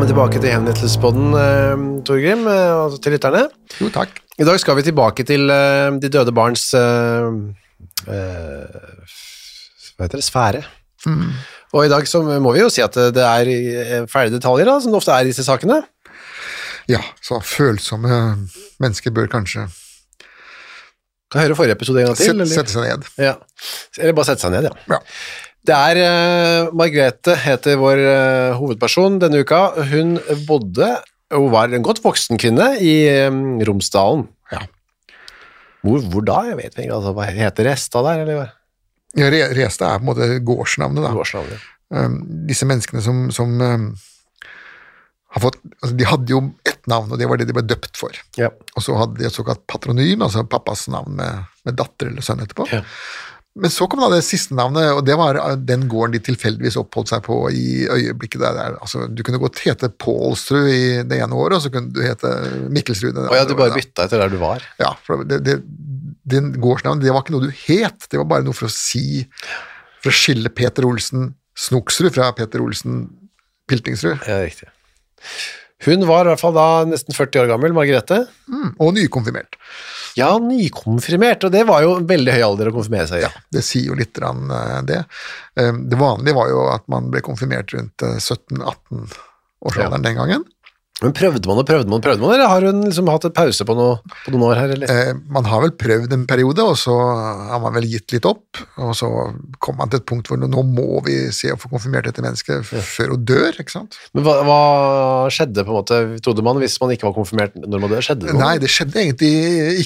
Velkommen tilbake til Henrettelsespodden, eh, Torgrim, eh, og til lytterne. Jo, takk. I dag skal vi tilbake til eh, de døde barns eh, eh, Hva heter det? Sfære. Og i dag så må vi jo si at det er ferdige fæle detaljer, da, som det ofte er i disse sakene. Ja, så følsomme mennesker bør kanskje Kan høre forrige episode en gang til. sette seg ned. Ja. Eller bare sette seg ned, ja. Ja. Det er uh, Margrethe heter vår uh, hovedperson denne uka. Hun bodde, hun var en godt voksen kvinne i um, Romsdalen. Ja. Hvor, hvor da? Jeg vet ikke. Altså, hva heter Resta der, eller? Ja, Re- Resta er på en måte gårdsnavnet, da. Gårdsnavnet. Um, disse menneskene som, som um, har fått altså De hadde jo ett navn, og det var det de ble døpt for. Ja. Og så hadde de et såkalt patronym, altså pappas navn med, med datter eller sønn etterpå. Ja. Men så kom da det siste navnet, og det var uh, den gården de tilfeldigvis oppholdt seg på i øyeblikket der. der. Altså, du kunne godt hete Pålsrud i det ene året, og så kunne du hete Mikkelsrud. det Å ja, du bare bytta etter der du var. Ja, for det, det, den gårdsnavnet, det var ikke noe du het, det var bare noe for å si For å skille Peter Olsen Snoksrud fra Peter Olsen Piltingsrud. Ja, riktig. Hun var i hvert fall da nesten 40 år gammel, Margrethe. Mm, og nykonfirmert. Ja, nykonfirmert, og det var jo en veldig høy alder å konfirmere seg i. Ja, det sier jo litt grann, eh, det. Eh, Det vanlige var jo at man ble konfirmert rundt eh, 17-18-årsalderen den gangen. Men prøvde man og prøvde man prøvde man, eller har hun liksom hatt et pause på, noe, på noen år her, eller? Eh, Man har vel prøvd en periode, og så har man vel gitt litt opp. Og så kom man til et punkt hvor nå må vi se å få konfirmert dette mennesket før hun dør, ikke sant? Men hva, hva skjedde på en måte, trodde man, hvis man ikke var konfirmert når man døde? Skjedde det noe? Nei, det skjedde egentlig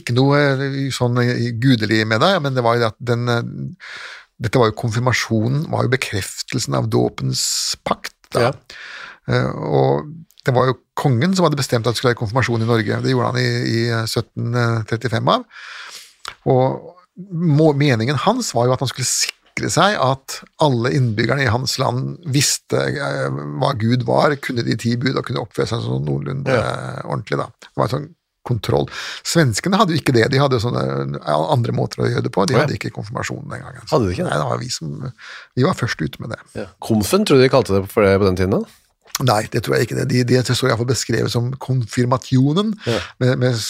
ikke noe eh, sånn gudelig med det, men det var jo at den eh, Dette var jo konfirmasjonen, var jo bekreftelsen av dåpens pakt. Da. Ja. Eh, Og det var jo kongen som hadde bestemt at det skulle være konfirmasjon i Norge. Det gjorde han i, i 1735 av. Og må, meningen hans var jo at han skulle sikre seg at alle innbyggerne i hans land visste eh, hva Gud var, kunne de ti bud og kunne oppføre seg sånn noenlunde ja. ordentlig. da. Det var en sånn kontroll. Svenskene hadde jo ikke det, de hadde jo sånne andre måter å gjøre det på. De ja. hadde ikke konfirmasjon den gangen. Hadde de ikke det? Nei, det var vi som vi var først ute med det. Ja. Konfen, tror du de kalte det for det på den tiden da? Nei, det tror jeg ikke. det. De, de, står iallfall beskrevet som konfirmationen Ja. med, med,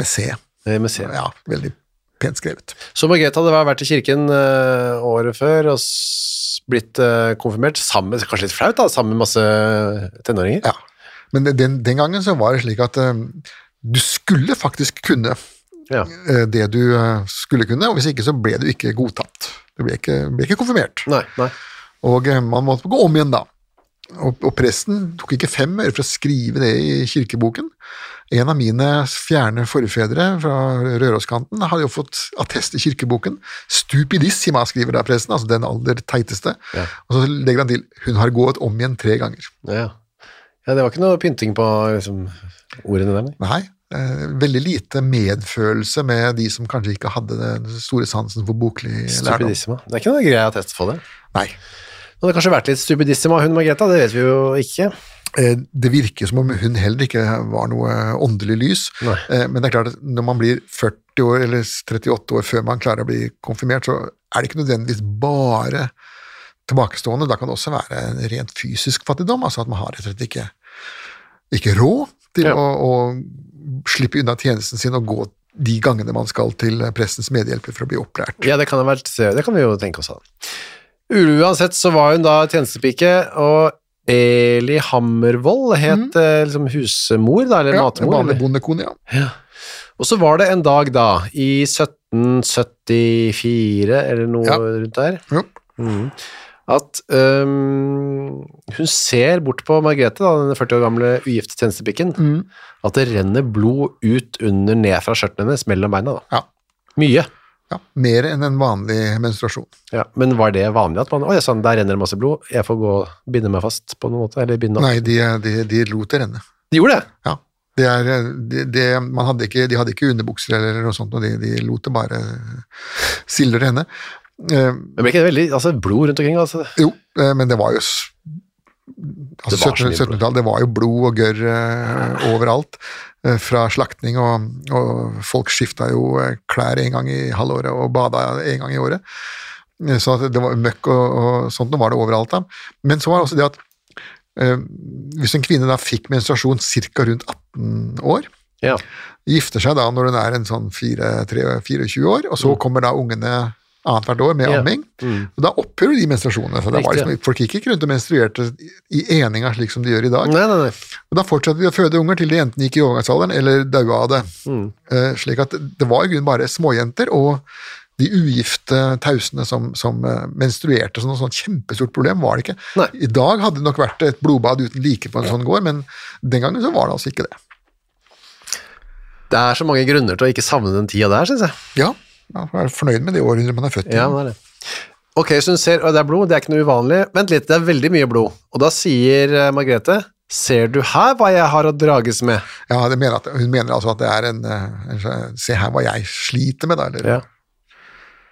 med C. Eh, Med C. Ja, veldig pent skrevet. Så Margrethe hadde vært i kirken uh, året før og blitt uh, konfirmert, sammen, kanskje litt flaut da, sammen med masse tenåringer. Ja. Men den, den gangen så var det slik at uh, du skulle faktisk kunne Ja. det du skulle kunne, og hvis ikke så ble du ikke godtatt. Du ble ikke, ble ikke konfirmert. Nei, nei. Og man måtte gå om igjen da. Og, og presten tok ikke fem øre for å skrive det i kirkeboken. En av mine fjerne forfedre fra Røroskanten hadde jo fått attest i kirkeboken. Stupidissima, skriver da presten, altså den aller teiteste. Ja. Og så legger han til hun har gått om igjen tre ganger. Ja. ja, det var ikke noe pynting på liksom, ordene der, nei. Eh, veldig lite medfølelse med de som kanskje ikke hadde den store sansen for boklig lærdom. Stupidissima. Det er ikke noe grei attest for det. Nei. Det hadde kanskje vært litt stupidissima hun Margrethe, det vet vi jo ikke. Eh, Det virker som om hun heller ikke var noe åndelig lys, Nei. Eh, men det er klart at når man blir 40 år eller 38 år før man klarer å bli konfirmert, så er det ikke nødvendigvis bare tilbakestående. Da kan det også være en rent fysisk fattigdom, altså at man har rett og slett ikke, ikke råd til Ja. å, å slippe unna tjenesten sin og gå de gangene man skal til prestens medhjelper for å bli opplært. Ja, det kan, det kan vi jo tenke oss. da. Uansett så var hun da tjenestepike, og Eli Hammervoll het mm. liksom husmor, da, eller Ja, matmor. vanlig bondekone, ja. Og så var det en dag da, i 1774, eller noe Ja. rundt der, ja. Mm. at um, hun ser bort på Margrethe, da, den 40 år gamle ugifte tjenestepikken, Mm. at det renner blod ut under ned fra skjørtene hennes mellom beina. Da. Ja. Mye. Ja. Mer enn en vanlig menstruasjon. Ja, men var det vanlig at man Å, sånn, der renner det masse blod, jeg får gå og binde meg fast på noen måte? Eller binde opp? Nei, de, de, de lot det renne. De gjorde det? Ja. Det er, det, det, man hadde ikke, de hadde ikke underbukser eller noe sånt, og de, de lot det bare sildre henne. Eh, Men ble ikke det veldig altså, blod rundt omkring? Altså. jo, eh, men det var jo altså Det var 1700 1700-tallet, det var jo blod og gørr eh, overalt. eh, fra slaktning, og, og folk skifta jo eh, klær en gang i halvåret og bada en gang i året. Eh, Så det var møkk og, og sånt, nå var det overalt. da. Men så var det også det at eh, hvis en kvinne da fikk menstruasjon ca. rundt 18 år, Ja. gifter seg da når hun er en sånn 4-24 år, og så kommer da ungene annethvert år med Mm. Ja. amming. Mm. Og da opphører de menstruasjonene. Så det var liksom, folk gikk ikke rundt og menstruerte i eninga slik som de gjør i dag. Nei, nei, nei. Og da fortsatte de å føde unger til de enten gikk i overgangsalderen eller daua av det. Mm. Uh, slik at det var i grunnen bare småjenter og de ugifte tausene som, som eh, menstruerte. Så noe sånt kjempestort problem var det ikke. Nei. I dag hadde det nok vært et blodbad uten like på en sånn gård, men den gangen så var det altså ikke det. Det er så mange grunner til å ikke savne den tida der, syns jeg. Ja, man får være fornøyd med det århundret man er født i. Ja, det er det. Ok, så hun ser, og det er blod, det er ikke noe uvanlig. Vent litt, det er veldig mye blod. Og da sier eh, Margrethe, ser du her hva jeg har å drages med? Ja, det mener at, hun mener altså at det er en, eh, en Se her hva jeg sliter med, da. Eller, Ja.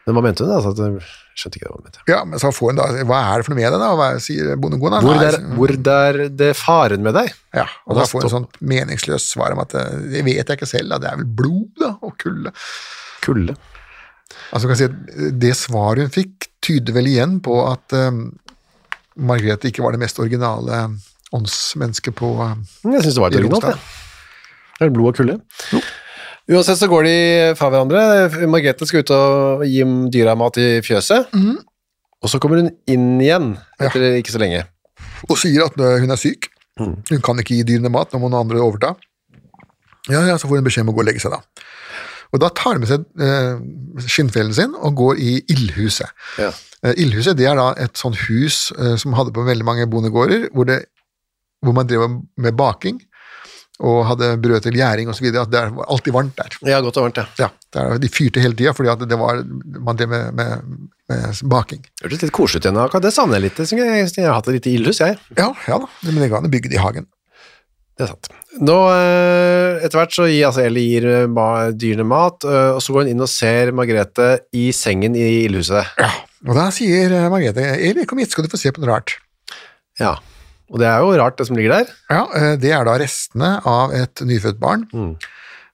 Men hva mente hun? Altså, jeg skjønte ikke hva hun mente. Ja, men så får hun da Hva er det for noe med det, da? Hva sier bondegården? Hvor, der, hvor der det faren med deg? Ja, og Og da da får hun et sånt meningsløst svar om at eh, det vet jeg ikke selv, da. det er vel blod, da, og kulde. Kulde. Altså, kan jeg si at Det svaret hun fikk, tyder vel igjen på at um, Margrethe ikke var det mest originale åndsmennesket på uh, Jeg syns det var et originalt. Det er blod og kulde. Uansett så går de fra hverandre. Margrethe skal ut og gi dyra mat i fjøset. Og så kommer hun inn igjen etter ikke så lenge. og sier at uh, hun er syk. Hun kan ikke gi dyrene mat, nå må noen andre overta. Ja, ja, Så får hun beskjed om å gå og legge seg, da. Og da tar de med seg eh, skinnfellen sin og går i ildhuset. Ja. Eh, ildhuset det er da et sånt hus eh, som hadde på veldig mange bondegårder, hvor, det, hvor man drev med baking og hadde brød til gjæring osv. At det var alltid varmt der. Ja, godt og varmt, ja. Ja, der, De fyrte hele tida fordi at det var, man drev med, med, med baking. Hørtes litt koselig ut igjen. Det savner jeg litt. Jeg jeg har hatt et lite ildhus, jeg. Ja, ja da, men det går an å bygge det i hagen. Det er sant. Nå, eh, etter hvert så gir altså Eli gir eh, dyrene mat, eh, og så går hun inn og ser Margrethe i sengen i ildhuset. Ja, og da sier Margrethe Eli, kom hit, skal du få se på noe rart. Ja, og det er jo rart det som ligger der. Ja, Det er da restene av et nyfødt barn. Mm.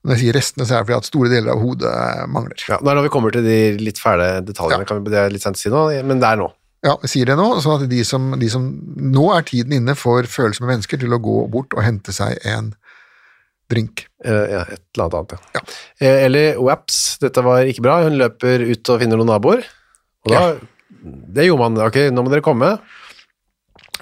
Når jeg sier restene, så er det fordi at store deler av hodet mangler. Ja, nå er det når vi kommer til de litt fæle detaljene, Ja. kan vi, det er litt sent å si nå, men det er nå. Ja, jeg sier det nå, sånn at de som, de som Nå er tiden inne for følsomme mennesker til å gå bort og hente seg en drink. Eh, ja, et eller annet annet, ja. Eh, Eli, waps, dette var ikke bra. Hun løper ut og finner noen naboer, og da, det gjorde man, ok, nå må dere komme.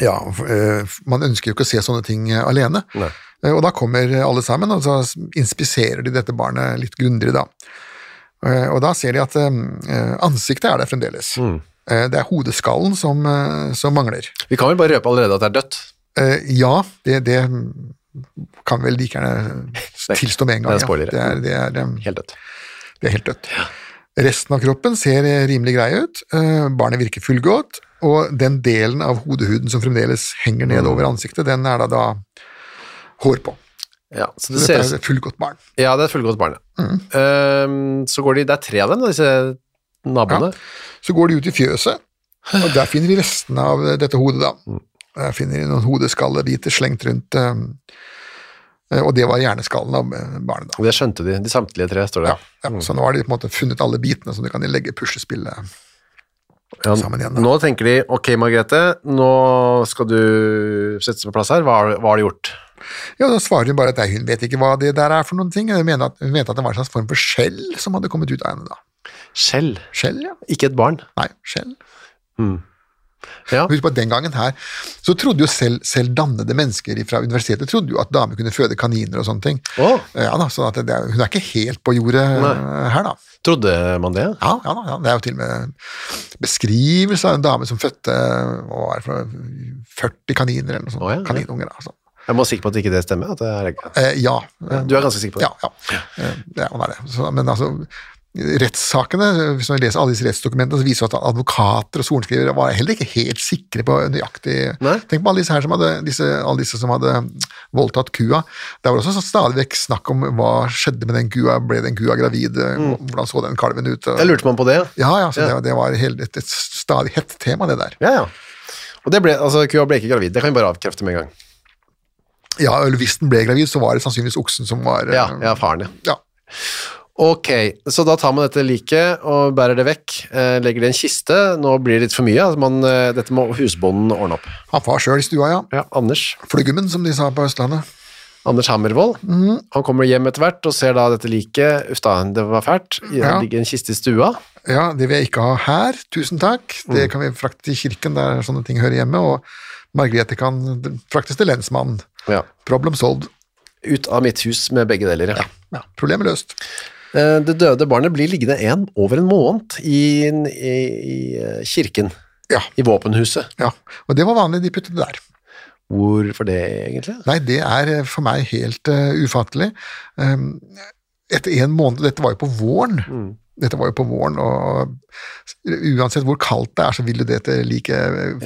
Ja, eh, Man ønsker jo ikke å se sånne ting alene. Nei. Og da kommer alle sammen, og så inspiserer de dette barnet litt grundigere, da. Og da ser de at ansiktet er der fremdeles. Mm. Eh, Det er hodeskallen som, eh, som mangler. Vi kan vel bare røpe allerede at det er dødt. Eh, Ja, det, det kan vel like gjerne tilstå med en gang. det er Ja. Det, er, det, er, Helt dødt. det er helt dødt. Resten av kroppen ser rimelig grei ut. Barnet virker fullgodt, og den delen av hodehuden som fremdeles henger ned over ansiktet, den er da, da hår på. Ja, så Så det dette ser er fullgodt barn. Ja, det er fullgodt barn, ja. Ehm, så går de Det er tre av dem, disse naboene. Så går de ut i fjøset, og der finner de restene av dette hodet, da. Der finner de noen hodeskallebiter slengt rundt, eh, og det var hjerneskallen av barnet, da. Det skjønte de, de samtlige tre, står det. Ja, ja, Så nå har de på en måte funnet alle bitene, så de kan legge puslespillet Ja, sammen igjen, da. Nå tenker de ok, Margrethe, nå skal du settes på plass her. Hva har, hva har du gjort? Ja, Da svarer hun bare at nei, hun vet ikke hva det der er for noen ting. Hun mente at, hun mente at det var en slags form for skjell som hadde kommet ut av henne. da. Skjell, Skjell, ja. ikke et barn. Nei, skjell. Ja, Husk på at Den gangen her så trodde jo selv, selv dannede mennesker fra universitetet trodde jo at damer kunne føde kaniner og sånne ting. Oh. Ja da, sånn at det, Hun er ikke helt på jordet Nei. eh, her, da. trodde man det? Ja, ja, da, ja, Det er jo til og med beskrivelse av en dame som fødte hva var det for, 40 kaniner eller noe sånt. Oh, ja, ja. Kaninуnger. Altså. Jeg må være sikker på at ikke det stemmer. Det er, Eh, ja. du er ganske sikker på det? Ja, ja. Det, ja han er det. Så, men altså, rettssakene, hvis man leser alle disse rettsdokumentene, så viser det at advokater og sorenskrivere var heller ikke helt sikre på nøyaktig Nei. Tenk på alle disse her som hadde, disse, alle disse som hadde voldtatt kua. Det var også stadig vekk snakk om hva skjedde med den kua, ble den kua gravid, hvordan så den kalven ut? og- Jeg lurte man på det, ja. Ja, ja, Mm. Det, det var helt, et, et stadig hett tema, det der. Ja, ja. Og det ble, altså, kua ble ikke gravid, det kan vi bare avkrefte med en gang. Ja, eller hvis den ble gravid, så var det sannsynligvis oksen som var eh, Ja, ja faren, ja. ja. Ok, så da tar man dette liket og bærer det vekk, eh, legger det i en kiste. Nå blir det litt for mye, altså man, eh, dette må husbonden ordne opp. Han var sjøl i stua, ja. Ja, Anders. Fluggemen, som de sa på Østlandet. Anders Hammervoll. Mm. Han kommer hjem etter hvert og ser da dette liket. Uff da, det var fælt. Det Ja. ligger en kiste i stua. Ja, det vil jeg ikke ha her, tusen takk. Det Mm. kan vi frakte til kirken der sånne ting hører hjemme, og Margrethe kan fraktes til lensmannen. Ja. Problem solved. Ut av mitt hus med begge deler, ja. Ja, problemet løst. Eh, Det døde barnet blir liggende en, over en måned i, i, i eh, kirken, Ja, i våpenhuset. ja. Og det var vanlig, de puttet det der. Hvorfor det, egentlig? Nei, det er eh, for meg helt uh, ufattelig. Um, etter en måned, dette var jo på våren, Mm. dette var jo på våren, og uansett hvor kaldt det er, så vil jo dette like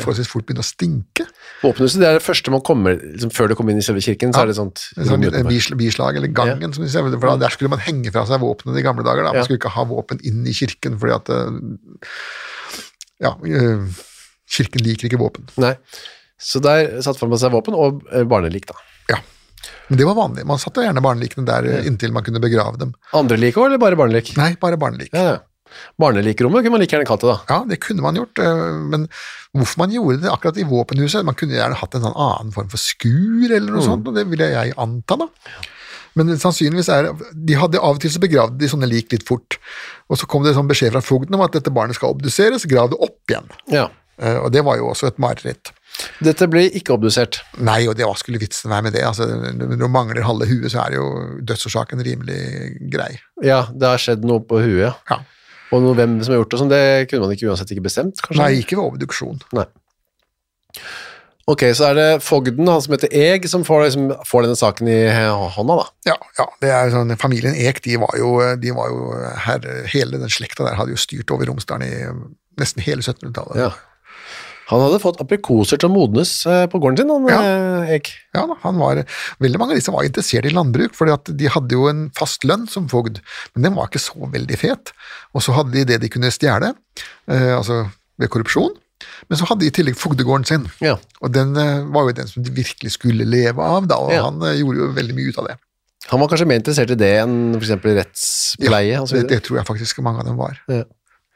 forholdsvis fort begynne å stinke. Våpenhuset det er det første man kommer, liksom, før du kommer inn i selve kirken, så er det sånt sånn bislag, eller gangen, som de sier. For da, der skulle man henge fra seg våpnene i gamle dager. Da. Man skulle ikke ha våpen inn i kirken, fordi at eh, Ja, eh, kirken liker ikke våpen. Nei. Så der satte man seg våpen og eh, barnelik, da. Ja. Men det var vanlig. Man satte gjerne barnelikene der inntil man kunne begrave dem. Andre lik òg, eller bare barnelik? Nei, bare barnelik. Ja, ja. Barnelikrommet kunne man like gjerne kalt det, da. Ja, det kunne man gjort, eh, men hvorfor man gjorde det akkurat i våpenhuset Man kunne gjerne hatt en sånn annen form for skur, eller noe sånt, og det ville jeg anta, da. Men sannsynligvis er De hadde av og til så begravd de sånne lik litt fort, og så kom det sånn beskjed fra fogden om at dette barnet skal obduseres, grav det opp igjen. Ja. Eh, Og det var jo også et mareritt. Dette ble ikke obdusert. Nei, og det, hva skulle vitsen være med det? Altså, når du mangler halve huet, så er jo dødsårsaken rimelig grei. Ja, det har skjedd noe på huet, ja. Og noe, hvem som har gjort det sånn, det kunne man ikke uansett ikke bestemt, kanskje? Nei, ikke ved obduksjon. Nei. Ok, så er det fogden, han som heter Eg, som får, liksom, får denne saken i hånda, da. Ja, ja, det er sånn, familien Ek, de var jo, de var jo her, hele den slekta der hadde jo styrt over Romsdalen i nesten hele 1700-tallet. Ja. Han hadde fått aprikoser til å modnes eh, på gården sin, han ja. Eg. Ja han var, veldig mange av de som var interessert i landbruk, for de hadde jo en fast lønn som fogd, men den var ikke så veldig fet. Og så hadde de det de kunne stjele, eh, altså ved korrupsjon, men så hadde de i tillegg fogdegården sin, Ja. og den eh, var jo den som de virkelig skulle leve av, da, og Ja. han eh, gjorde jo veldig mye ut av det. Han var kanskje mer interessert i det enn eksempel rettspleie Ja, så det, det tror jeg faktisk mange av dem var. Ja.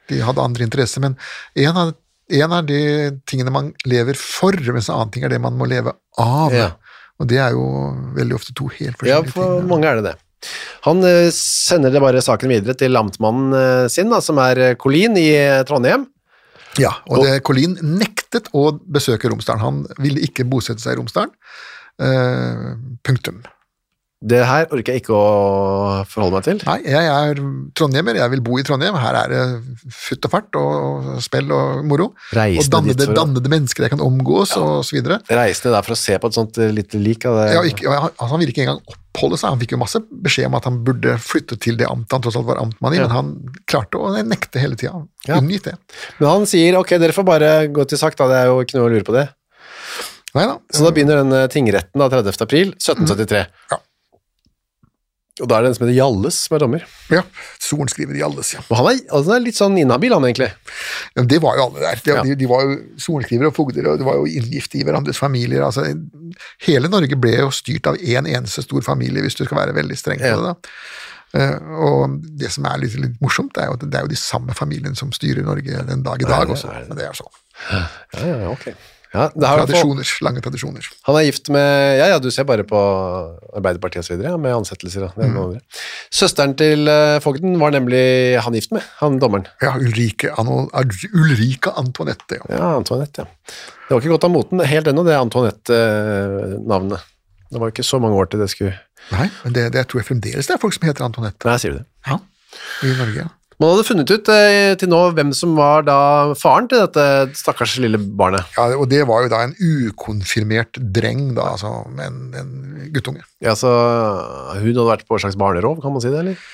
De hadde andre interesser, men en av, en er de tingene man lever for, mens en annen ting er det man må leve av. Ja. Og det er jo veldig ofte to helt forskjellige ting. Ja, for ting. mange er det det. Han eh, sender det bare saken videre til amtmannen eh, sin, da, som er eh, Colin i Trondheim. Ja, og det, Colin nektet å besøke Romsdalen. Han ville ikke bosette seg i Romsdalen. Uh, punktum. Det her orker jeg ikke å forholde meg til. Nei, jeg er trondhjemmer, jeg vil bo i Trondheim. Her er det futt og fart og spill og moro. Reisende og dannede, for dannede mennesker jeg kan omgås, og så videre. Reisende der for å se på et sånt eh, lite lik av det. Ja, ikke, ja, altså, han ville ikke engang oppholde seg. Han fikk jo masse beskjed om at han burde flytte til det amtet han tross alt var amtmann i, Ja. men han klarte å nekte hele tida. Ja. Unngitt det. Men han sier ok, dere får bare gå til sak, da. Det er jo ikke noe å lure på det. Neida. Så da begynner den eh, tingretten da, 30. april 1773. Ja. Og da er det en som heter Hjalles som er dommer. Ja, sorenskriver Hjalles, ja. Og han er, altså, er litt sånn inhabil, han egentlig. Ja, det var jo alle der. De, Ja. de, de var jo sorenskrivere og fogder, og det var jo inngift i hverandres familier. Altså, hele Norge ble jo styrt av én eneste stor familie, hvis du skal være veldig streng på det. da. Uh, og det som er litt, litt morsomt, det er jo at det er jo de samme familiene som styrer Norge den dag i dag også. det. Men det er sånn. Ja, ja, ok. Ja, Tradisjoner, lange tradisjoner. Han er gift med Ja, ja, du ser bare på Arbeiderpartiet videre, ja, med ansettelser Ja, andre. Søsteren til uh, fogden var nemlig han gift med, han dommeren. Ja, Ulrike, Anno, Ulrike Antoinette. Ja. Ja, Antoinette, ja. Det var ikke godt av moten helt ennå, det Antoinette-navnet. Det var ikke så mange år til det skulle Nei, men det, det tror jeg fremdeles det er folk som heter Antoinette Nei, sier du det. ja, i Norge. ja. Man hadde funnet ut eh, til nå hvem som var da faren til dette stakkars lille barnet. Ja, og det var jo da en ukonfirmert dreng, da, altså en, en guttunge. Ja, så Hun hadde vært på et slags barnerov, kan man si det? eller?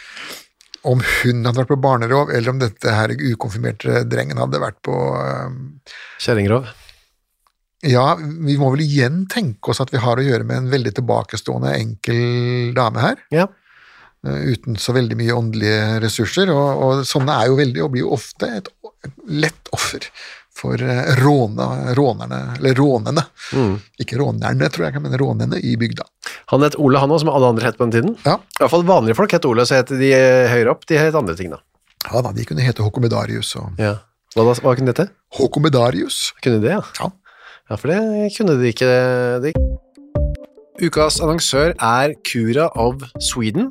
Om hun hadde vært på barnerov, eller om dette her ukonfirmerte drengen hadde vært på eh, Kjerringrov. Ja, vi må vel igjen tenke oss at vi har å gjøre med en veldig tilbakestående enkel dame her, Ja. Eh, uten så veldig mye åndelige ressurser, og, og sånne er jo veldig, og blir jo ofte et lett offer for eh, råne, rånerne, eller rånene. Ikke rånerne, tror jeg, men rånene i bygda. Han het Ole, han òg, som alle andre het på den tiden. Ja, I hvert fall vanlige folk het Ole, så het de eh, høyere opp, de het andre ting, da. ja da, de kunne hete Håkomedarius og Ja. Hva, da, hva kunne det hete? Håkomedarius. Kunne de det, ja? Ja. Ja, for det kunne de ikke. De. Ukas annonsør er Cura of Sweden.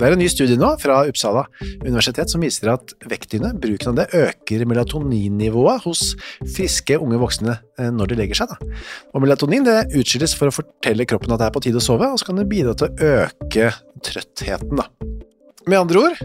Det er en ny studie nå fra Uppsala universitet som viser at vektdyne, bruken av det, øker melatoninnivået hos friske unge voksne eh, når de legger seg. Da. Og melatonin det utskilles for å fortelle kroppen at det er på tide å sove, og så kan det bidra til å øke trøttheten. Da. Med andre ord,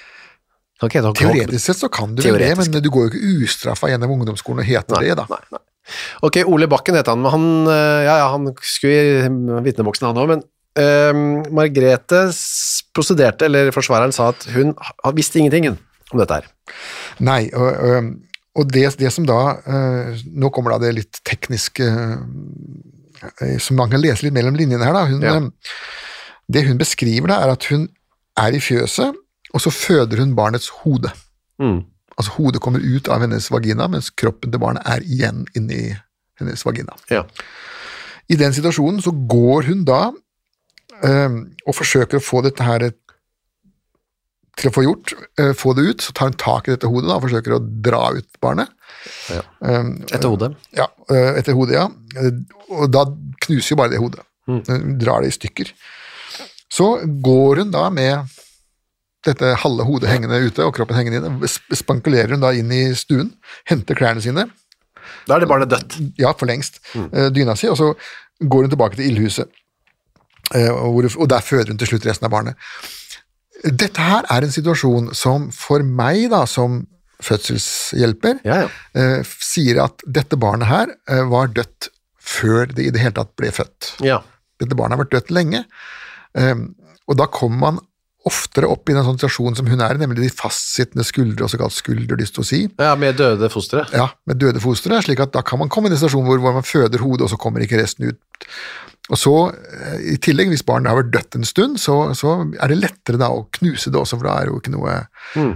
Ok, da- Teoretisk sett så kan du vel det, men du går jo ikke ustraffa gjennom ungdomsskolen og heter Nei, det, da. Nei, nei. Ok, Ole Bakken het han, men han, eh, ja, ja, han skulle i vitneboksen han òg, men eh, Margrethe prosederte, eller forsvareren sa at hun visste ingenting om dette her. Nei, og, og- og det, det som da eh, Nå kommer da det litt tekniske eh, som man kan lese litt mellom linjene her. da. Hun, Ja. eh, Det hun beskriver, da, er at hun er i fjøset, og så føder hun barnets hode. Mm. Altså hodet kommer ut av hennes vagina, mens kroppen til barnet er igjen inni hennes vagina. Ja. I den situasjonen så går hun da øh, og forsøker å få dette her til å få gjort, øh, få det ut, så tar hun tak i dette hodet da, og forsøker å dra ut barnet. Ja. Eh, Etter hodet. ja, eh, etter hodet, ja. Og da knuser jo bare det hodet. Hun drar det i stykker. Så går hun da med dette halve hodet hengende ute og kroppen hengende inne, spankulerer hun da inn i stuen, henter klærne sine, Da er det barnet dødt. ja, for lengst, Mm. dyna si, og så går hun tilbake til ildhuset. Eh, Og, der føder hun til slutt resten av barnet. Dette her er en situasjon som for meg, da, som fødselshjelper, Ja, ja. eh, sier at dette barnet her var dødt før det i det hele tatt ble født. ja. Dette barnet har vært dødt lenge, og da kommer man oftere opp i en sånn situasjon som hun er i, nemlig de fastsittende skuldre, også kalt skulderdystosi, Ja, med døde fostre. ja, med døde fostre, slik at da kan man komme i en situasjon hvor, hvor man føder hodet, og så kommer ikke resten ut. Og så, eh, i tillegg, hvis barnet har vært dødt en stund, så, så er det lettere da å knuse det også, for da er det jo ikke noe, mm.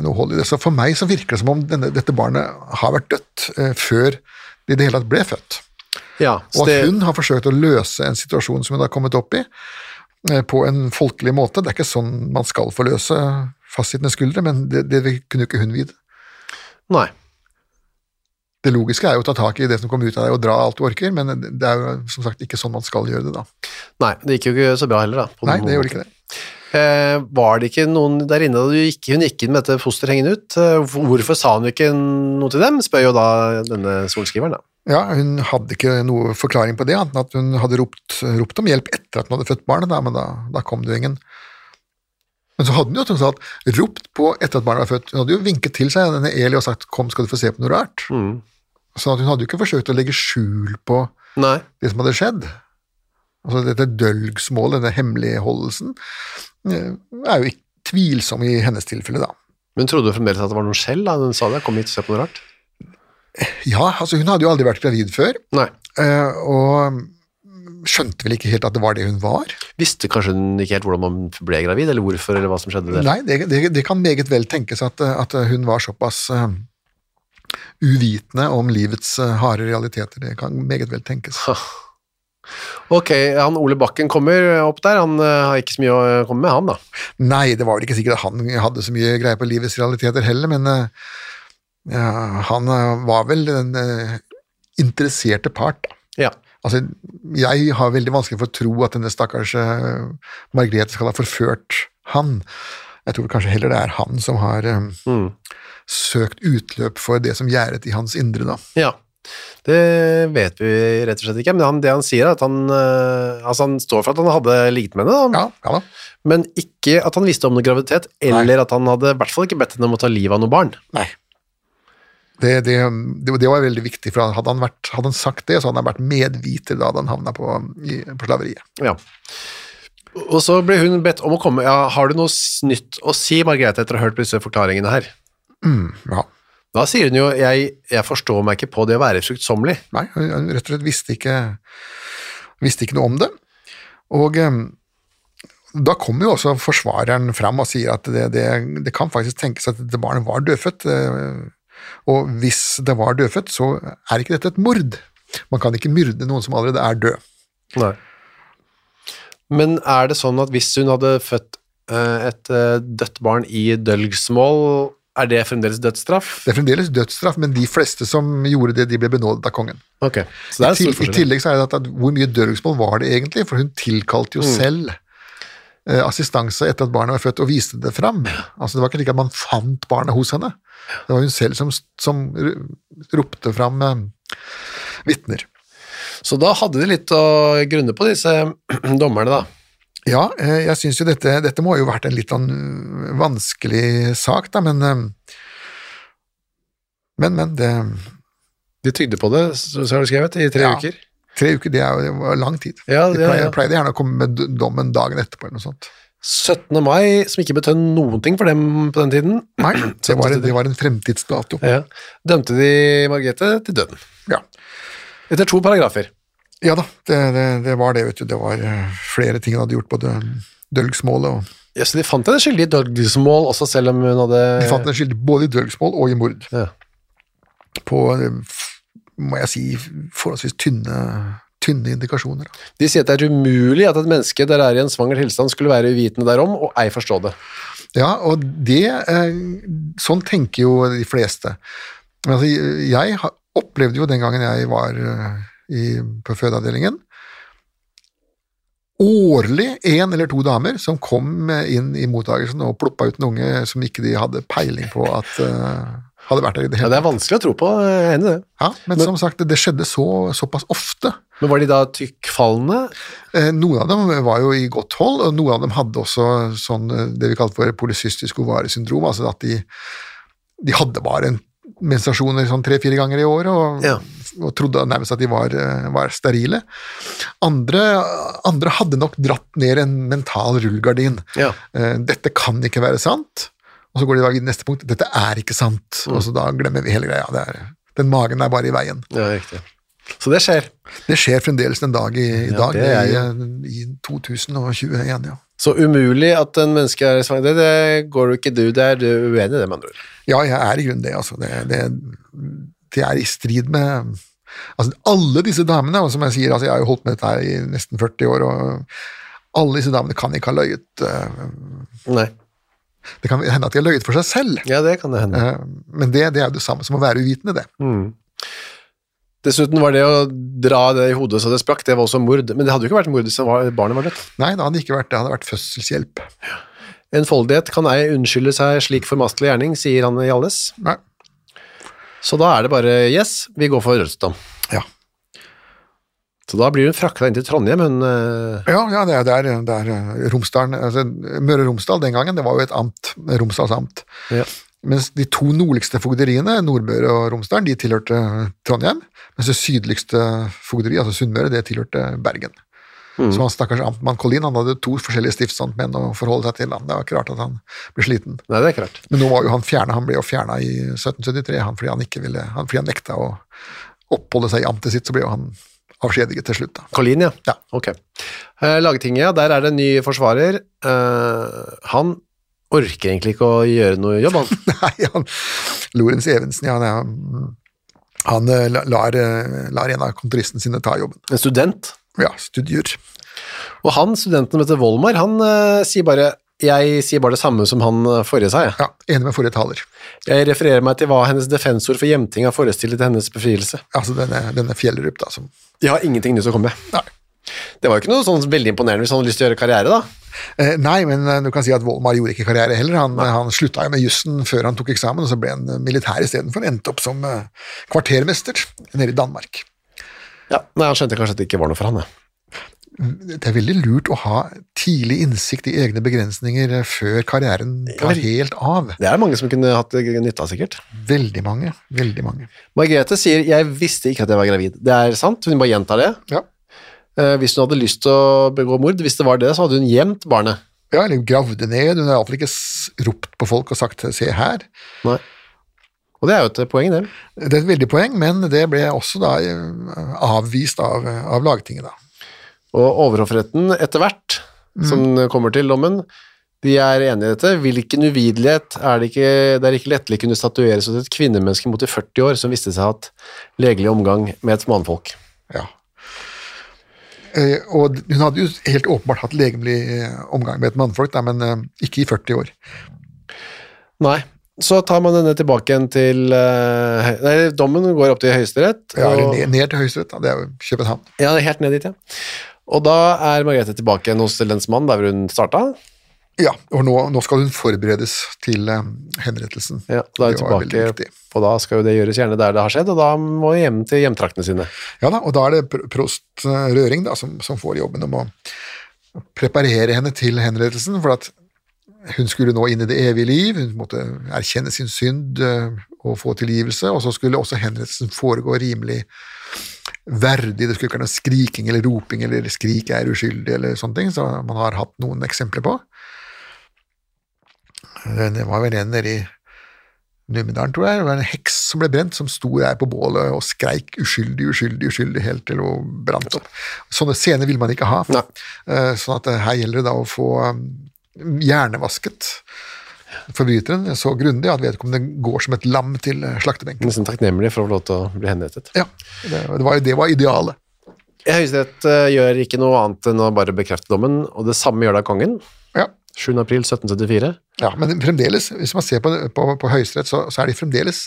noe hold i det. Så for meg så virker det som om denne, dette barnet har vært dødt eh, før det i det hele tatt ble født. Ja, Og at hun har forsøkt å løse en situasjon som hun har kommet opp i, på en folkelig måte. Det er ikke sånn man skal få løse fastsittende skuldre, men det, det kunne jo ikke hun vite. Nei. Det logiske er jo å ta tak i det som kommer ut av deg og dra alt du orker, men det er jo som sagt ikke sånn man skal gjøre det da. Nei, det gikk jo ikke så bra heller, da. på Nei, det gjorde ikke det. Eh, var det ikke noen der inne da du gikk, hun gikk inn med dette fosteret hengende ut? Eh, hvorfor sa hun ikke noe til dem, spør jo da denne sorenskriveren. da. Ja, hun hadde ikke noe forklaring på det, annet enn at hun hadde ropt, ropt om hjelp etter at hun hadde født barnet, da, men da, da kom det jo ingen. Men så hadde hun jo tross alt ropt på etter at barnet var født. Hun hadde jo vinket til seg denne Eli og sagt 'kom, skal du få se på noe rart'. Mm. Sånn at hun hadde jo ikke forsøkt å legge skjul på Nei. det som hadde skjedd. Altså dette dølgsmålet, denne hemmeligholdelsen, eh, er jo ikke tvilsom i hennes tilfelle, da. Men trodde du fremdeles at det var noen skjell da hun sa det? Kom hit og se på noe rart? Ja, altså hun hadde jo aldri vært gravid før, Nei. eh, og skjønte vel ikke helt at det var det hun var. Visste kanskje hun ikke helt hvordan man ble gravid, eller hvorfor, eller hva som skjedde der? Nei, det, det, det kan meget vel tenkes at, at hun var såpass uh, uvitende om livets eh, harde realiteter. Det kan meget vel tenkes. Ok, han Ole Bakken kommer opp der, han har ikke så mye å komme med, han da. Nei, det var vel ikke sikkert at han hadde så mye greie på livets realiteter heller, men uh, han eh, var vel den eh, interesserte part. Da. Ja. Altså, jeg har veldig vanskelig for å tro at denne stakkars eh, Margrethe skal ha forført han. Jeg tror kanskje heller det er han som har Mm. søkt utløp for det som gjerdet i hans indre, da. Ja, det vet vi rett og slett ikke, men han, det han sier er at han, altså han står for at han hadde ligget med henne, Ja, ja da. men ikke at han visste om noe graviditet, eller at han hadde i hvert fall ikke bedt henne om å ta livet av noe barn. Nei. Det, det, det, var veldig viktig, for hadde han, vært, hadde han sagt det, så hadde han vært medviter da han havna på, i, på slaveriet. Ja. Og så ble hun bedt om å komme, ja, har du noe nytt å si, Margrethe, etter å ha hørt disse forklaringene her? Ja. Da sier hun jo, jeg, jeg forstår meg ikke på det å være fruktsommelig. Nei, hun rett og slett visste ikke, visste ikke noe om det. Og eh, da kommer jo også forsvareren fram og sier at det, det, det kan faktisk tenkes at dette barnet var dødfødt. Og hvis det var dødfødt, så er ikke dette et mord. Man kan ikke myrde noen som allerede er død. Nei. Men er det sånn at hvis hun hadde født eh, et eh, dødt barn i dølgsmål, er det fremdeles dødsstraff? Det er fremdeles dødsstraff, men de fleste som gjorde det, de ble benådet av kongen. Ok, så det er I, til, I tillegg så er det at, at hvor mye dølgsmål var det egentlig, for hun tilkalte jo selv eh, assistanse etter at barnet var født, og viste det fram. Altså Det var ikke slik at man fant barnet hos henne. Det var hun selv som, som ropte fram eh, vitner. Så da hadde de litt å grunne på, disse dommerne, da. Ja, eh, jeg syns jo dette, dette må ha jo vært en litt sånn eh, vanskelig sak, da, men eh, Men, men, det De tygde på det, så har du skrevet, i tre Ja. uker. Tre uker, det er jo lang tid. Ja, De ja, ja. pleide gjerne å komme med dommen dagen etterpå, eller noe sånt. 17. mai, som ikke betød noen ting for dem på den tiden. Nei, det var, det var en fremtidsdato. Ja. Dømte de Margrethe til døden. Ja. Etter to paragrafer. Ja da, det, det, det var det, vet du. Det var eh, flere ting hun hadde gjort, både dølgsmålet og Ja, så de fant henne skyldig i dølgsmål også, selv om hun hadde De fant henne skyldig både i dølgsmål og i mord. Ja. På, eh, må jeg si, forholdsvis tynne, tynne indikasjoner. De sier at det er umulig at et menneske der er i en svanger tilstand skulle være uvitende derom og ei forstå det. Ja, og det eh, Sånn tenker jo de fleste. Men altså, jeg opplevde jo den gangen jeg var eh, i, på fødeavdelingen Årlig én eller to damer som kom inn i mottagelsen og ploppa ut en unge som ikke de hadde peiling på at eh, hadde vært der i det Ja, det er vanskelig å tro på, jeg enig i det. Ja, men, som sagt, det skjedde så, såpass ofte. Men var de da tykkfallende? Eh, Noen av dem var jo i godt hold, og noen av dem hadde også sånn, eh, det vi kalte for polycystisk ovaresyndrom, altså at de, de hadde bare en menstruasjoner sånn tre-fire ganger i året, og, Ja. og trodde nærmest at de var, eh, var sterile. Andre, andre hadde nok dratt ned en mental rullegardin. Ja. Eh, Dette kan ikke være sant. Og så går de i til neste punkt. Dette er ikke sant. Mm. Og så da glemmer vi hele greia. Det er, den magen er bare i veien. Ja, riktig. Så det skjer. Det skjer fremdeles en dag i, i Ja, dag, det i, i 2021, ja. Så umulig at en menneske er svanger, det, det går jo ikke du, der du er uenig i det, med andre ord. Ja, jeg er i grunnen det, altså. Det, det, det er i strid med Altså, alle disse damene, og som jeg sier, altså, jeg har jo holdt med dette her i nesten 40 år, og alle disse damene kan ikke ha løyet Uh, Nei. Det kan hende at de har løyet for seg selv, Ja, det kan det hende. eh, men det, det er jo det samme som å være uvitende, det. Mm. Dessuten var det å dra det i hodet så det sprakk, det var også mord. Men det hadde jo ikke vært mord hvis barnet var dødt. Nei, det hadde ikke vært det. hadde vært fødselshjelp. Enfoldighet kan ei unnskylde seg slik formastelig gjerning, sier han Hjalles. Nei. Så da er det bare yes, vi går for dødsdom. Så da blir hun frakta inn til Trondheim, hun eh, Ja, ja det, er, det, er, eh, Romsdalen altså, Møre og Romsdal den gangen, det var jo et amt, Romsdals amt. Ja. Mens de to nordligste fogderiene, Nordmøre og Romsdalen, de tilhørte Trondheim. Mens det sydligste fogderiet, altså Sunnmøre, det tilhørte Bergen. Så han stakkars amtmann Collin han hadde to forskjellige stiftsamtmenn å forholde seg til. Han. Det var ikke rart at han ble sliten. Nei, det er ikke rart. Men nå var jo han fjerna, han ble jo fjerna i 1773 han, fordi han ikke ville, han, fordi han nekta å oppholde seg i amtet sitt, så ble jo han avskjediget til slutt. da. Collin, ja. Ja. Ok. Eh, Lagtinget, der er det en ny forsvarer. Eh, han orker egentlig ikke å gjøre noe jobb, han. Nei, han, Lorentz Evensen, ja, han, han eh, lar, lar en av kontoristene sine ta jobben. En student. Ja, studier. Og han, studenten som heter Volmar, han uh, sier bare jeg sier bare det samme som han forrige sa, jeg. Ja, Enig med forrige taler. Jeg refererer meg til hva hennes defensor for hjemting har forestilt til hennes befrielse. Altså denne, denne Fjellrup, da, som De har ingenting nytt å komme med. Nei. Det var jo ikke noe sånn veldig imponerende hvis han hadde lyst til å gjøre karriere, da. Eh, nei, men eh, du kan si at Volmar gjorde ikke karriere heller. Han, han slutta jo med jussen før han tok eksamen, og så ble han eh, militær istedenfor. Endte opp som eh, kvartermester nede i Danmark. Ja, Nei, Han skjønte kanskje at det ikke var noe for han. Ja. Det er veldig lurt å ha tidlig innsikt i egne begrensninger eh, før karrieren tar helt av. Det er mange som kunne hatt nytte av, sikkert. Veldig mange. Veldig mange. Margrethe sier 'jeg visste ikke at jeg var gravid'. Det er sant, hun bare gjentar det. Ja. Eh, hvis hun hadde lyst til å begå mord, hvis det var det, så hadde hun gjemt barnet. Ja, eller gravde ned. Hun har iallfall ikke ropt på folk og sagt 'se her'. Nei. Og det er jo et poeng, det. Det er et veldig poeng, men det ble også da eh, avvist av, av Lagtinget, da. Og overhoffretten etter hvert, som kommer til dommen, de er enige i dette. Hvilken uvidelighet er det ikke det er ikke lettelig kunne statueres hos et kvinnemenneske mot i 40 år som visste seg ha hatt legelig omgang med et mannfolk. Ja. Eh, og hun hadde jo helt åpenbart hatt legemlig eh, omgang med et mannfolk, men eh, ikke i 40 år. Nei. Så tar man denne tilbake igjen til Nei, dommen går opp til Høyesterett. Ja, og- ned, ned til Høyesterett, det er jo København. Ja, helt ned dit, ja. Og da er Margrethe tilbake igjen hos lensmannen, der hvor hun starta. Ja, og nå, nå skal hun forberedes til eh, henrettelsen. Ja, da er hun tilbake, og da skal jo det gjøres gjerne der det har skjedd, og da må hun hjem til hjemtraktene sine. Ja da, og da er det pr- prost Røring da, som, som får jobben om å preparere henne til henrettelsen, for at hun skulle nå inn i det evige liv, hun måtte erkjenne sin synd eh, og få tilgivelse, og så skulle også henrettelsen foregå rimelig verdig, det skulle ikke være noe skriking eller roping eller skrik er uskyldig eller sånne ting, så man har hatt noen eksempler på. Det var vel en nede i Numedalen, tror jeg. Det var en heks som ble brent, som sto der på bålet og skreik 'uskyldig, uskyldig, uskyldig' helt til hun brant opp. Sånne scener vil man ikke ha. Nei. Eh, Sånn at eh, her gjelder det da å få, um, hjernevasket forbryteren så grundig at vedkommende går som et lam til eh, slaktebenken. Nesten takknemlig for å få lov til å bli henrettet. Ja, det, det, var, det var idealet. Høyesterett eh, gjør ikke noe annet enn å bare bekrefte dommen, og det samme gjør da kongen. Ja. 7. april 1774. Ja, men fremdeles, hvis man ser på, på, på Høyesterett, så, så er de fremdeles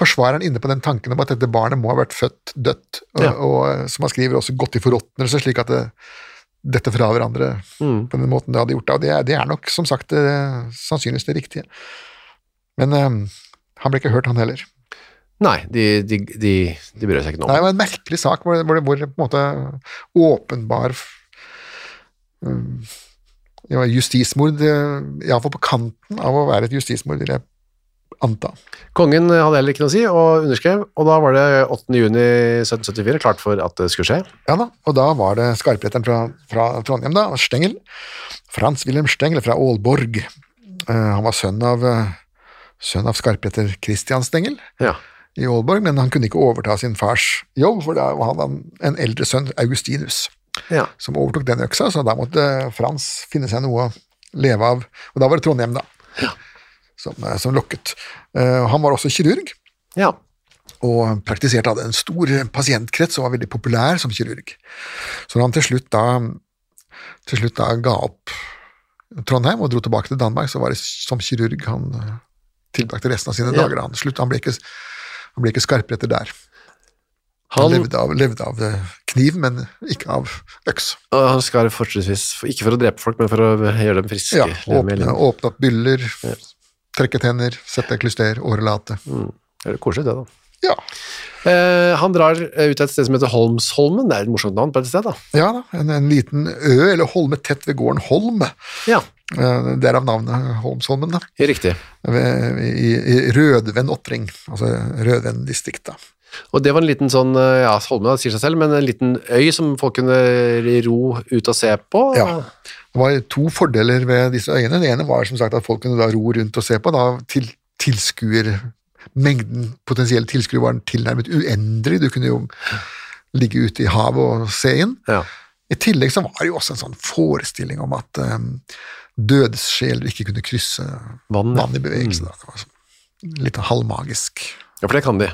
forsvareren inne på den tanken om at dette barnet må ha vært født dødt, og, Ja. og som han skriver, også gått i forråtnelse, slik at det, dette fra hverandre Mm. på den måten det hadde gjort det. Og det, er- det er nok, som sagt, det, sannsynligvis det riktige. Men eh, han ble ikke hørt, han heller. Nei, de, de, de, de bryr seg ikke noe om det var en merkelig sak hvor, hvor, hvor på en måte åpenbar um, ja, justismord, iallfall på kanten av å være et justismord, vil jeg anta. Kongen hadde heller ikke noe å si, og underskrev, og da var det 8. juni 1774 klart for at det skulle skje. Ja da, og da var det skarpretteren fra, fra Trondheim, da, Stengel. Frans Wilhelm Stengel fra Aalborg. Uh, han var sønn av, uh, sønn av skarpretter Christian Stengel Ja. i Aalborg, men han kunne ikke overta sin fars jobb, for da hadde han en eldre sønn, Augustinus, ja. som overtok den øksa, så da måtte Frans finne seg noe å leve av. Og da var det Trondheim, da, som, eh, som lokket. Eh, han var også kirurg Ja. og praktiserte hadde en stor pasientkrets og var veldig populær som kirurg. Så da han til slutt da, til slutt da ga opp Trondheim og dro tilbake til Danmark, så var det som kirurg han eh, tilbrakte resten av sine Ja. dager. Han, slutt, han, ble ikke, han ble ikke skarpretter der. Han, Han, levde, av, levde av kniv, men ikke av øks. og han skar fortrinnsvis, ikke for å drepe folk, men for å gjøre dem friske. Ja, åpne, åpne opp byller, trekke tenner, sette klyster, årelate. Det er koselig det da. Ja. Eh, han drar eh, ut til et sted som heter Holmsholmen, det er et morsomt navn på et sted da. ja da, en, en liten ø eller holme tett ved gården Holm. Ja, Eh, Derav navnet Holmsholmen, da. riktig. Ved- I, i Rødven Ottring, altså Rødven distrikt, da. Og det var en liten sånn, eh, ja, Holmen sier seg selv, men en liten øy som folk kunne ro ut og se på. Ja. Det var to fordeler ved disse øyene. Det ene var som sagt at folk kunne da ro rundt og se på. Da til, tilskuer Mengden potensielle tilskuere var tilnærmet uendelig. Du kunne jo ligge ute i havet og se inn. Ja. I tillegg så var det jo også en sånn forestilling om at um, dødssjeler ikke kunne krysse Vann, vann i bevegelse. Da. Det var sånn litt halvmagisk. Ja, for det kan de.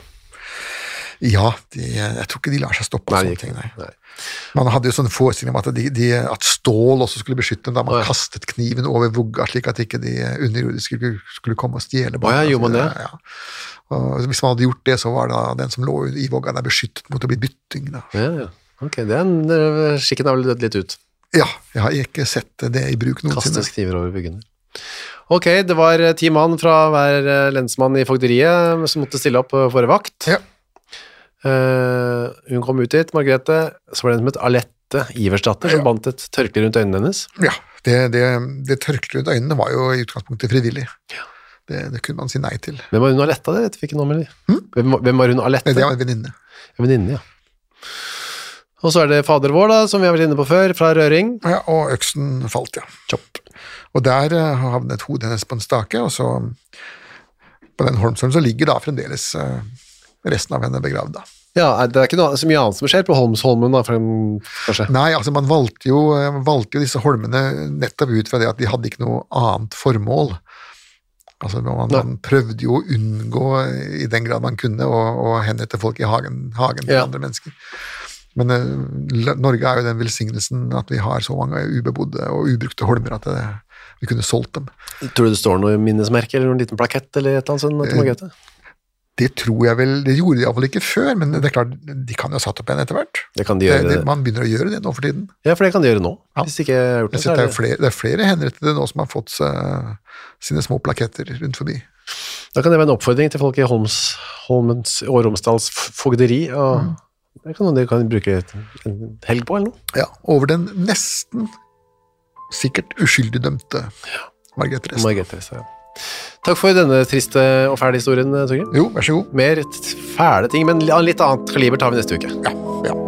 Ja, de, jeg tror ikke de lar seg stoppe av sånne ting. Nei. Nei. Man hadde jo sånn forestilling om at, de, de, at stål også skulle beskytte dem da man ja. kastet kniven over vugga, slik at ikke de underjordiske skulle, skulle komme og stjele. Ja, gjorde man det? Ja. Og hvis man hadde gjort det, så var da den som lå i vogga der beskyttet mot å bli bytting. Da. Ja, ja. Ok, det er en, eh, skikken har vel dødd litt ut. Ja, jeg har ikke sett det i bruk noensinne. Kastes kniver over byggene. Ok, det var eh, ti mann fra hver eh, lensmann i fogderiet som måtte stille opp eh, for vakt. Ja. Eh, hun kom ut dit, Margrethe, så var det en som het Alette Iversdatter, som bandt et tørkle rundt øynene hennes. Ja, det, det, det tørkleet rundt øynene var jo i utgangspunktet frivillig. Det, det kunne man si nei til. Hvem var hun Aletta, det vet vi ikke noe om, eller? Hvem, hvem var hun Alette? Det var en venninne. En venninne, ja. Og så er det fader vår, da, som vi har vært inne på før, fra Røring. Ja, og øksen falt, ja. Chopp. Og der eh, havnet hodet hennes på en stake, og så på den Holmsholmen så ligger da fremdeles eh, resten av henne begravd. da. Ja, det er ikke noe, så mye annet som skjer på Holmsholmen, da, for, kanskje? Nei, altså man valgte jo, eh, valgte jo disse holmene nettopp ut fra det at de hadde ikke noe annet formål. Altså Man, man prøvde jo å unngå, eh, i den grad man kunne, å, å henrette folk i hagen, hagen til Ja. andre mennesker. Men uh, Norge er jo den velsignelsen at vi har så mange ubebodde og ubrukte holmer at det, vi kunne solgt dem. Tror du det står noe minnesmerke eller noen liten plakett eller et eller annet sånt? Det tror jeg vel, det gjorde de iallfall ikke før, men det er klart, de kan jo ha satt opp en etter hvert. Det kan de gjøre. det, man begynner å gjøre det nå for tiden. Ja, for det kan de gjøre nå. Ja. Hvis de ikke har gjort det, så er det, er er det flere, det er flere henrettede nå som har fått seg sine små plaketter rundt forbi. Da kan det være en oppfordring til folk i Holms, Holmens og Romsdals fogderi. Og Mm. Det kan de kan bruke en helg på, eller noe. Ja, over den nesten sikkert uskyldig dømte Margrethe Rest. Margrethe Ressa, ja. Takk for denne triste og fæle historien, Torgrim. Jo, vær så god. Mer fæle ting, men litt annet kaliber tar vi neste uke. Ja, ja.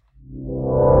you.